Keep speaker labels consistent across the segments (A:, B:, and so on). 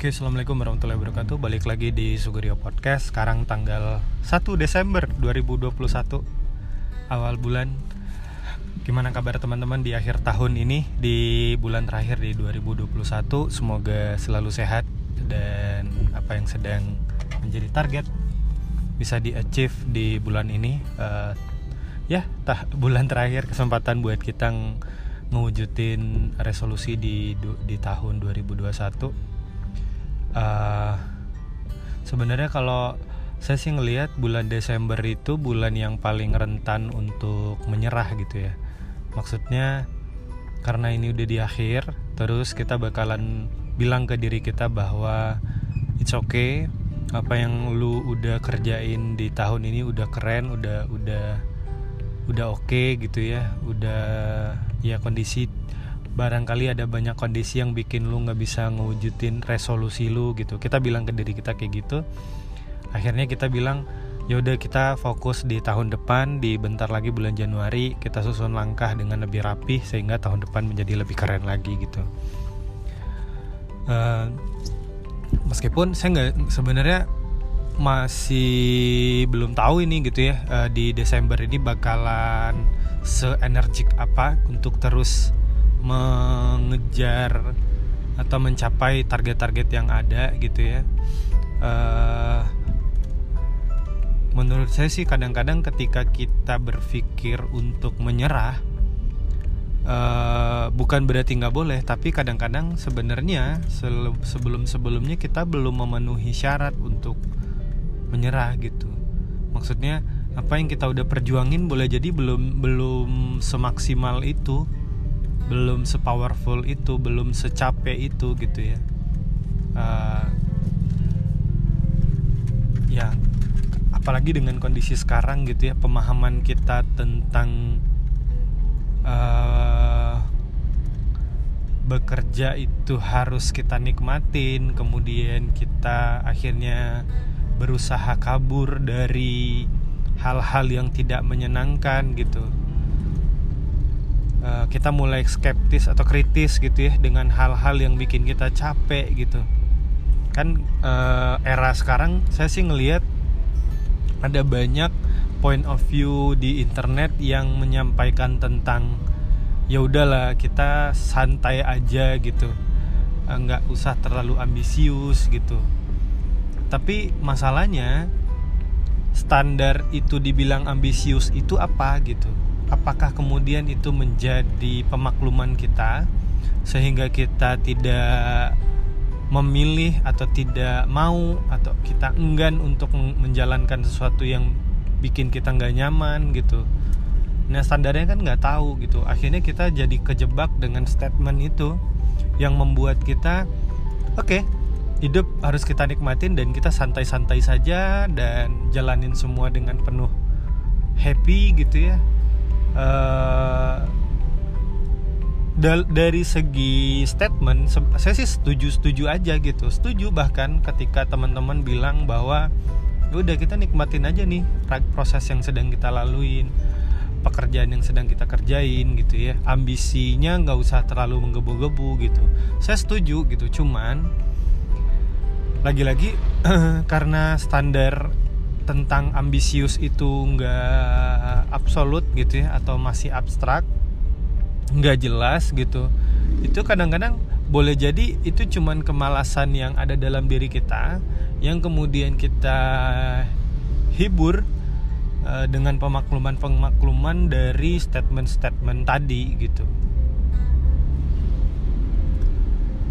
A: Oke, Assalamualaikum warahmatullahi wabarakatuh. Balik lagi di Sugerio Podcast. Sekarang tanggal 1 Desember 2021 Awal bulan. Gimana kabar teman-teman di akhir tahun ini Di bulan terakhir di 2021 Semoga selalu sehat Dan apa yang sedang menjadi target Bisa di-achieve di bulan ini. Uh, Ya, tah, bulan terakhir kesempatan buat kita ngewujudin resolusi di di tahun 2021 uh, sebenarnya kalau saya sih ngelihat bulan Desember itu bulan yang paling rentan untuk menyerah gitu ya. Maksudnya karena ini udah di akhir terus kita bakalan bilang ke diri kita bahwa it's okay apa yang lu udah kerjain di tahun ini udah keren udah udah udah oke okay gitu ya. Udah ya kondisi barangkali ada banyak kondisi yang bikin lu nggak bisa ngewujudin resolusi lu gitu. Kita bilang ke diri kita kayak gitu. Akhirnya kita bilang ya udah kita fokus di tahun depan di bentar lagi bulan Januari kita susun langkah dengan lebih rapi sehingga tahun depan menjadi lebih keren lagi gitu. Uh, meskipun saya nggak sebenarnya masih belum tahu ini gitu ya uh, di Desember ini bakalan seenergik apa untuk terus mengejar atau mencapai target-target yang ada gitu ya. Uh, menurut saya sih kadang-kadang ketika kita berpikir untuk menyerah uh, bukan berarti nggak boleh tapi kadang-kadang sebenarnya sebelum sebelumnya kita belum memenuhi syarat untuk menyerah gitu. Maksudnya apa yang kita udah perjuangin boleh jadi belum belum semaksimal itu belum sepowerful itu belum secapek itu gitu ya. Uh, ya apalagi dengan kondisi sekarang gitu ya pemahaman kita tentang uh, bekerja itu harus kita nikmatin kemudian kita akhirnya berusaha kabur dari hal-hal yang tidak menyenangkan gitu kita mulai skeptis atau kritis gitu ya dengan hal-hal yang bikin kita capek gitu. Kan uh, era sekarang saya sih ngelihat ada banyak point of view di internet yang menyampaikan tentang ya udahlah kita santai aja gitu. Eh, nggak usah terlalu ambisius gitu. Tapi masalahnya standar itu dibilang ambisius itu apa gitu apakah kemudian itu menjadi pemakluman kita sehingga kita tidak memilih atau tidak mau atau kita enggan untuk menjalankan sesuatu yang bikin kita nggak nyaman gitu? Nah standarnya kan nggak tahu gitu. Akhirnya kita jadi kejebak dengan statement itu yang membuat kita oke okay, hidup harus kita nikmatin dan kita santai-santai saja dan jalanin semua dengan penuh happy gitu ya uh, dari segi statement saya sih setuju setuju aja gitu. Setuju bahkan ketika teman-teman bilang bahwa ya udah kita nikmatin aja nih proses yang sedang kita laluin pekerjaan yang sedang kita kerjain gitu ya. Ambisinya nggak usah terlalu menggebu-gebu gitu. Saya setuju gitu cuman lagi-lagi karena standar tentang ambisius itu nggak absolut gitu ya atau masih abstrak nggak jelas gitu itu kadang-kadang boleh jadi itu cuman kemalasan yang ada dalam diri kita yang kemudian kita hibur uh, dengan pemakluman-pemakluman dari statement-statement tadi gitu.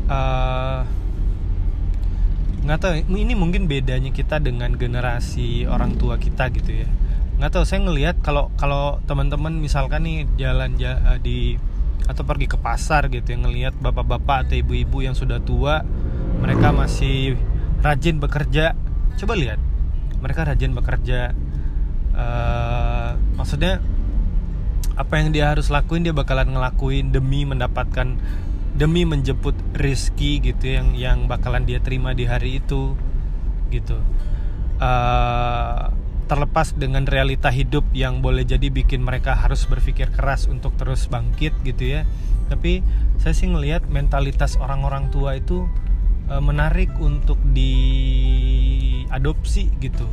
A: Uh, nggak tahu ini mungkin bedanya kita dengan generasi orang tua kita gitu ya. Nggak tahu saya ngelihat kalau kalau teman-teman misalkan nih jalan uh, di atau pergi ke pasar gitu yang ngelihat bapak-bapak atau ibu-ibu yang sudah tua mereka masih rajin bekerja. Coba lihat mereka rajin bekerja uh, maksudnya apa yang dia harus lakuin dia bakalan ngelakuin demi mendapatkan demi menjemput rizki gitu yang yang bakalan dia terima di hari itu gitu. Uh, terlepas dengan realita hidup yang boleh jadi bikin mereka harus berpikir keras untuk terus bangkit gitu ya. Tapi saya sih ngelihat mentalitas orang-orang tua itu uh, menarik untuk diadopsi gitu.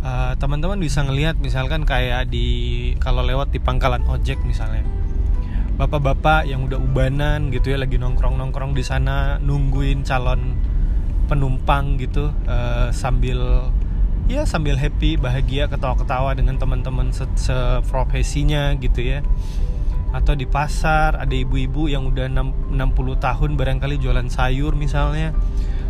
A: Uh, teman-teman bisa ngelihat misalkan kayak di kalau lewat di pangkalan ojek misalnya bapak-bapak yang udah ubanan gitu ya lagi nongkrong-nongkrong di sana nungguin calon penumpang gitu uh, sambil ya sambil happy bahagia ketawa-ketawa dengan teman-teman seprofesinya gitu ya. Atau di pasar ada ibu-ibu yang udah 60 tahun barangkali jualan sayur misalnya.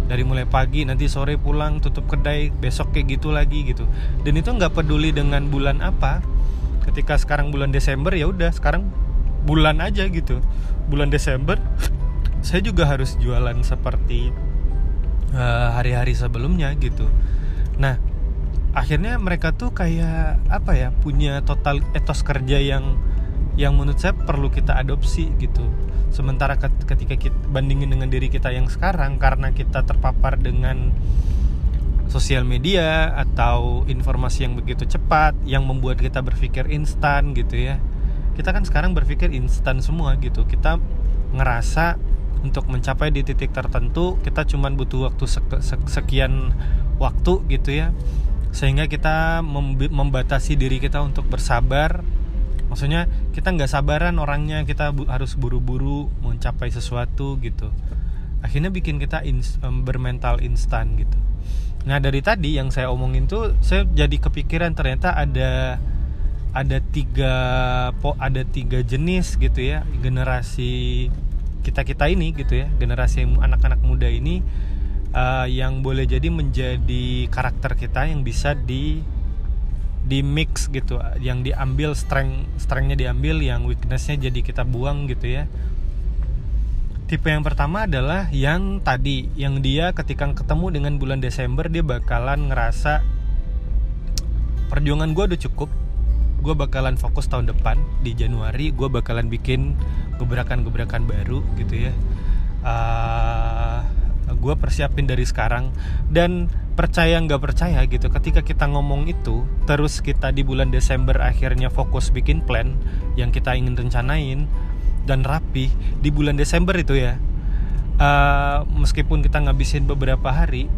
A: Dari mulai pagi nanti sore pulang tutup kedai besok kayak gitu lagi gitu. Dan itu nggak peduli dengan bulan apa. Ketika sekarang bulan Desember ya udah sekarang bulan aja gitu. Bulan Desember saya juga harus jualan seperti eh, hari-hari uh, sebelumnya gitu. Nah akhirnya mereka tuh kayak apa ya punya total etos kerja yang yang menurut saya perlu kita adopsi gitu. Sementara ketika kita bandingin dengan diri kita yang sekarang karena kita terpapar dengan sosial media atau informasi yang begitu cepat yang membuat kita berpikir instan gitu ya kita kan sekarang berpikir instan semua gitu. Kita ngerasa untuk mencapai di titik tertentu kita cuma butuh waktu sekian waktu gitu ya. Sehingga kita membatasi diri kita untuk bersabar. Maksudnya kita nggak sabaran orangnya kita bu harus buru-buru mencapai sesuatu gitu. Akhirnya bikin kita ins bermental instan gitu. Nah dari tadi yang saya omongin tuh saya jadi kepikiran ternyata ada ada tiga ada tiga jenis gitu ya generasi kita kita ini gitu ya generasi anak-anak muda ini uh, yang boleh jadi menjadi karakter kita yang bisa di di mix gitu yang diambil strength strengthnya diambil yang weaknessnya jadi kita buang gitu ya. Tipe yang pertama adalah yang tadi yang dia ketika ketemu dengan bulan Desember dia bakalan ngerasa perjuangan gue udah cukup gue bakalan fokus tahun depan di Januari gue bakalan bikin gebrakan-gebrakan baru gitu ya. Uh, gue persiapin dari sekarang. Dan percaya nggak percaya gitu ketika kita ngomong itu terus kita di bulan Desember akhirnya fokus bikin plan yang kita ingin rencanain dan rapi di bulan Desember itu ya uh, meskipun kita ngabisin beberapa hari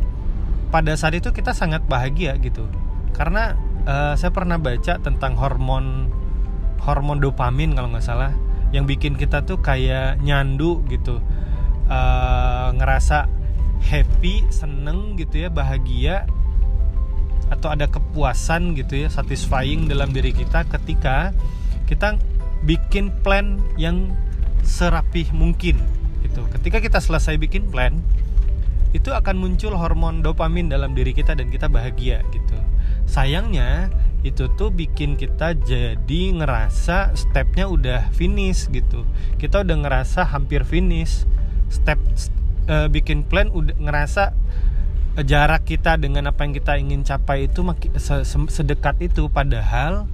A: pada saat itu kita sangat bahagia gitu. Karena uh, saya pernah baca tentang hormon hormon dopamin kalau nggak salah yang bikin kita tuh kayak nyandu gitu. Uh, ngerasa happy seneng gitu ya bahagia atau ada kepuasan gitu ya satisfying dalam diri kita ketika kita bikin plan yang serapih mungkin gitu. Ketika kita selesai bikin plan itu akan muncul hormon dopamin dalam diri kita dan kita bahagia gitu sayangnya itu tuh bikin kita jadi ngerasa stepnya udah finish gitu. Kita udah ngerasa hampir finish. Step uh, bikin plan udah ngerasa uh, jarak kita dengan apa yang kita ingin capai itu sedekat itu. Padahal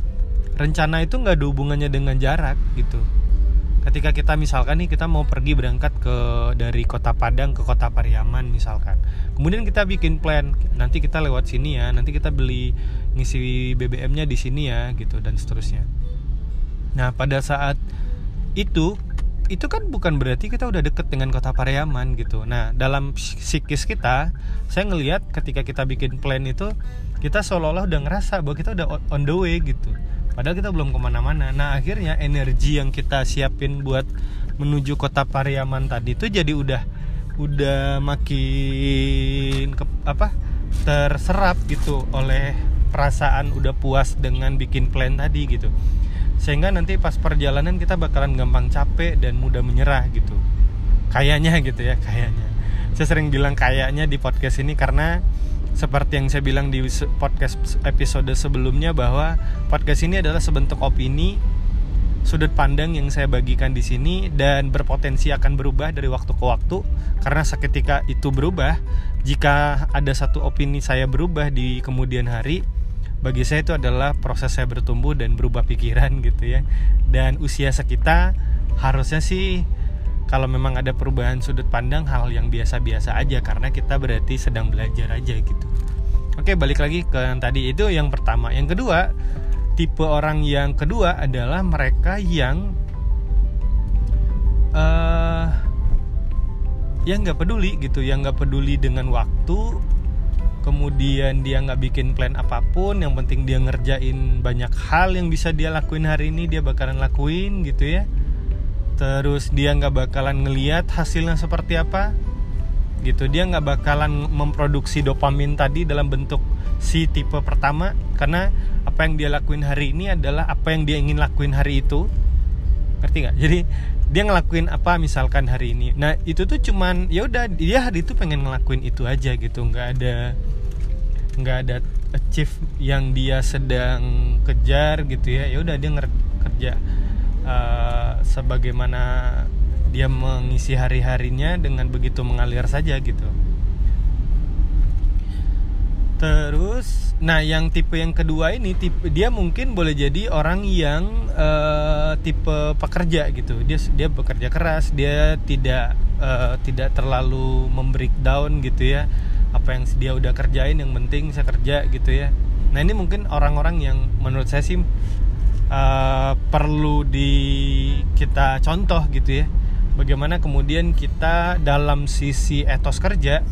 A: rencana itu nggak ada hubungannya dengan jarak gitu ketika kita misalkan nih kita mau pergi berangkat ke dari kota Padang ke kota Pariaman misalkan. Kemudian kita bikin plan nanti kita lewat sini ya nanti kita beli ngisi BBM-nya di sini ya gitu dan seterusnya. Nah pada saat itu itu kan bukan berarti kita udah deket dengan kota Pariaman gitu. Nah dalam psikis kita saya ngelihat ketika kita bikin plan itu kita seolah-olah udah ngerasa bahwa kita udah on the way gitu padahal kita belum ke mana-mana. Nah akhirnya energi yang kita siapin buat menuju kota Pariaman tadi itu jadi udah udah makin ke, apa terserap gitu oleh perasaan udah puas dengan bikin plan tadi gitu. Sehingga nanti pas perjalanan kita bakalan gampang capek dan mudah menyerah gitu. Kayaknya gitu ya kayaknya. Saya sering bilang kayaknya di podcast ini karena seperti yang saya bilang di podcast episode sebelumnya bahwa podcast ini adalah sebentuk opini sudut pandang yang saya bagikan di sini dan berpotensi akan berubah dari waktu ke waktu. Karena seketika itu berubah jika ada satu opini saya berubah di kemudian hari bagi saya itu adalah proses saya bertumbuh dan berubah pikiran gitu ya. Dan usia sekitar harusnya sih kalau memang ada perubahan sudut pandang hal yang biasa-biasa aja karena kita berarti sedang belajar aja gitu. Oke balik lagi ke yang tadi itu yang pertama. Yang kedua tipe orang yang kedua adalah mereka yang uh, yang nggak peduli gitu yang nggak peduli dengan waktu kemudian dia nggak bikin plan apa pun yang penting dia ngerjain banyak hal yang bisa dia lakuin hari ini dia bakalan lakuin gitu ya terus dia nggak bakalan ngeliat hasilnya seperti apa gitu. Dia nggak bakalan memproduksi dopamin tadi dalam bentuk si tipe pertama karena apa yang dia lakuin hari ini adalah apa yang dia ingin lakuin hari itu. Ngerti nggak? Jadi dia ngelakuin apa misalkan hari ini. Nah itu tuh cuman ya udah dia hari itu pengen ngelakuin itu aja gitu. Nggak ada nggak ada achieve yang dia sedang kejar gitu ya. Ya udah dia kerja uh, sebagaimana dia mengisi hari-harinya dengan begitu mengalir saja gitu. Terus nah yang tipe yang kedua ini tipe dia mungkin boleh jadi orang yang uh, tipe pekerja gitu. Dia dia bekerja keras dia tidak uh, tidak terlalu membreakdown gitu ya. Apa yang dia udah kerjain yang penting saya kerja gitu ya. Nah ini mungkin orang-orang yang menurut saya sih uh, perlu di kita contoh gitu ya bagaimana kemudian kita dalam sisi etos kerja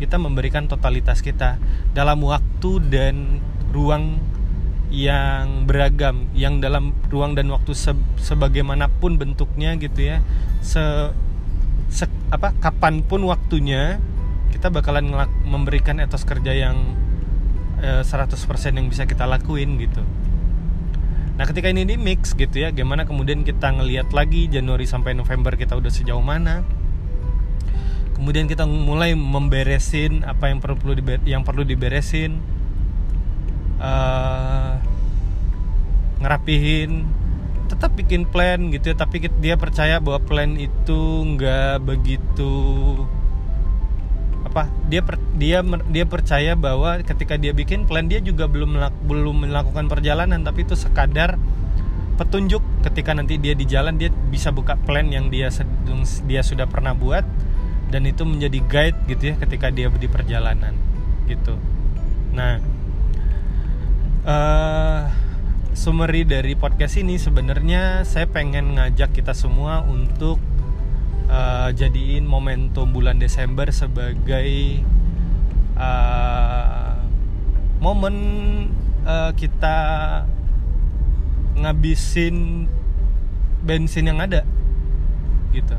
A: kita memberikan totalitas kita dalam waktu dan ruang yang beragam yang dalam ruang dan waktu se sebagaimanapun bentuknya gitu ya. Se, se apa kapan pun waktunya kita bakalan memberikan etos kerja yang eh, 100% yang bisa kita lakuin gitu nah ketika ini di mix gitu ya gimana kemudian kita ngelihat lagi Januari sampai November kita udah sejauh mana? Kemudian kita mulai memberesin apa yang perlu yang perlu diberesin uh, ngerapihin tetap bikin plan gitu ya tapi dia percaya bahwa plan itu nggak begitu apa dia per, dia dia percaya bahwa ketika dia bikin plan dia juga belum belum melakukan perjalanan tapi itu sekadar petunjuk. Ketika nanti dia di jalan dia bisa buka plan yang dia dia sudah pernah buat dan itu menjadi guide gitu ya ketika dia di perjalanan gitu. Nah uh, summary dari podcast ini sebenarnya saya pengen ngajak kita semua untuk uh, jadiin momentum bulan Desember sebagai uh, momen uh, kita ngabisin bensin yang ada gitu.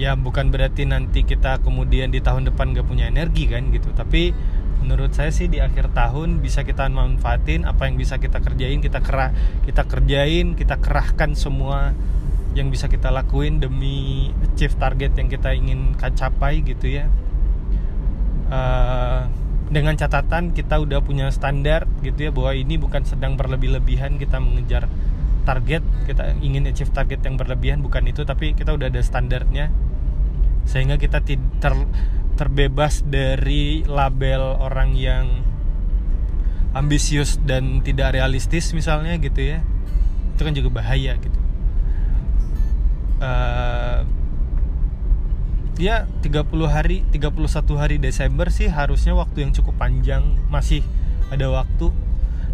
A: Ya bukan berarti nanti kita kemudian di tahun depan gak punya energi kan gitu. Tapi menurut saya sih di akhir tahun bisa kita manfaatin apa yang bisa kita kerjain kita kerah kita kerjain kita kerahkan semua yang bisa kita lakuin demi achieve target yang kita ingin capai gitu ya. Uh, dengan catatan kita udah punya standar gitu ya bahwa ini bukan sedang berlebih-lebihan kita mengejar target kita ingin achieve target yang berlebihan bukan itu tapi kita udah ada standarnya. Sehingga kita ter, terbebas dari label orang yang ambisius dan tidak realistis misalnya gitu ya. Itu kan juga bahaya gitu uh, ya 30 hari 31 hari Desember sih harusnya waktu yang cukup panjang. Masih ada waktu.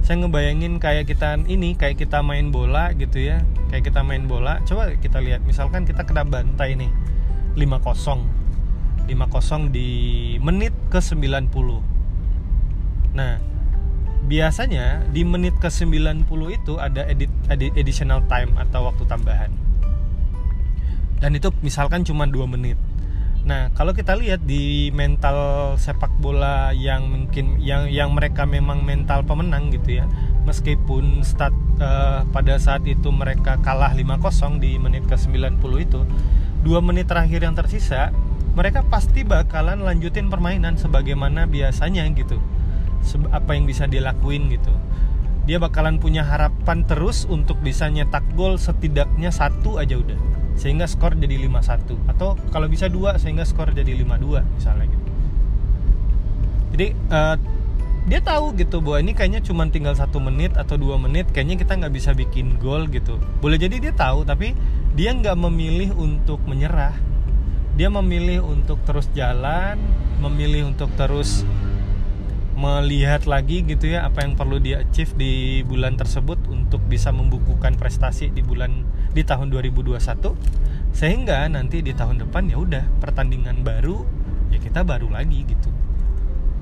A: Saya ngebayangin kayak kita ini kayak kita main bola gitu ya. Kayak kita main bola. Coba kita lihat misalkan kita kena bantai nih 5-0 5-0 di menit ke 90 nah biasanya di menit ke 90 itu ada edit, edit additional time atau waktu tambahan dan itu misalkan cuma dua menit. Nah kalau kita lihat di mental sepak bola yang mungkin yang yang mereka memang mental pemenang gitu ya meskipun start uh, pada saat itu mereka kalah 5-0 di menit ke 90 itu dua menit terakhir yang tersisa mereka pasti bakalan lanjutin permainan sebagaimana biasanya gitu. Apa yang bisa dilakuin gitu. Dia bakalan punya harapan terus untuk bisa nyetak gol setidaknya satu aja udah sehingga skor jadi 5-1 atau kalau bisa dua sehingga skor jadi 5-2 misalnya gitu. Jadi uh, dia tahu gitu bahwa ini kayaknya cuma tinggal satu menit atau dua menit kayaknya kita nggak bisa bikin gol gitu. Boleh jadi dia tahu tapi dia nggak memilih untuk menyerah. Dia memilih untuk terus jalan memilih untuk terus melihat lagi gitu ya apa yang perlu dia achieve di bulan tersebut untuk bisa membukukan prestasi di bulan di tahun 2021 sehingga nanti di tahun depan ya udah pertandingan baru ya kita baru lagi gitu.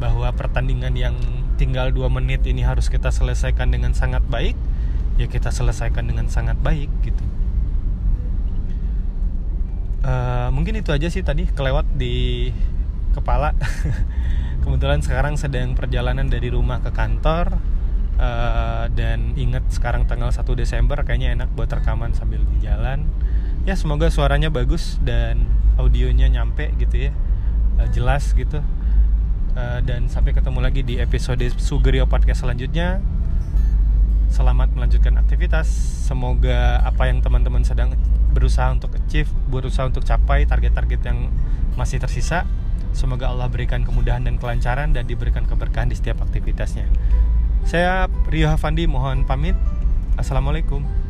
A: Bahwa pertandingan yang tinggal dua menit ini harus kita selesaikan dengan sangat baik ya kita selesaikan dengan sangat baik gitu. Uh, mungkin itu aja sih tadi kelewat di kepala kebetulan sekarang sedang perjalanan dari rumah ke kantor uh, dan ingat sekarang tanggal 1 Desember kayaknya enak buat rekaman sambil di jalan. Ya semoga suaranya bagus dan audionya nyampe gitu ya. Uh, jelas gitu. Uh, dan sampai ketemu lagi di episode Sugerio Podcast selanjutnya. Selamat melanjutkan aktivitas. Semoga apa yang teman-teman sedang berusaha untuk achieve berusaha untuk capai target-target yang masih tersisa semoga Allah berikan kemudahan dan kelancaran dan diberikan keberkahan di setiap aktivitasnya. Saya Rio Hafandi mohon pamit. Assalamualaikum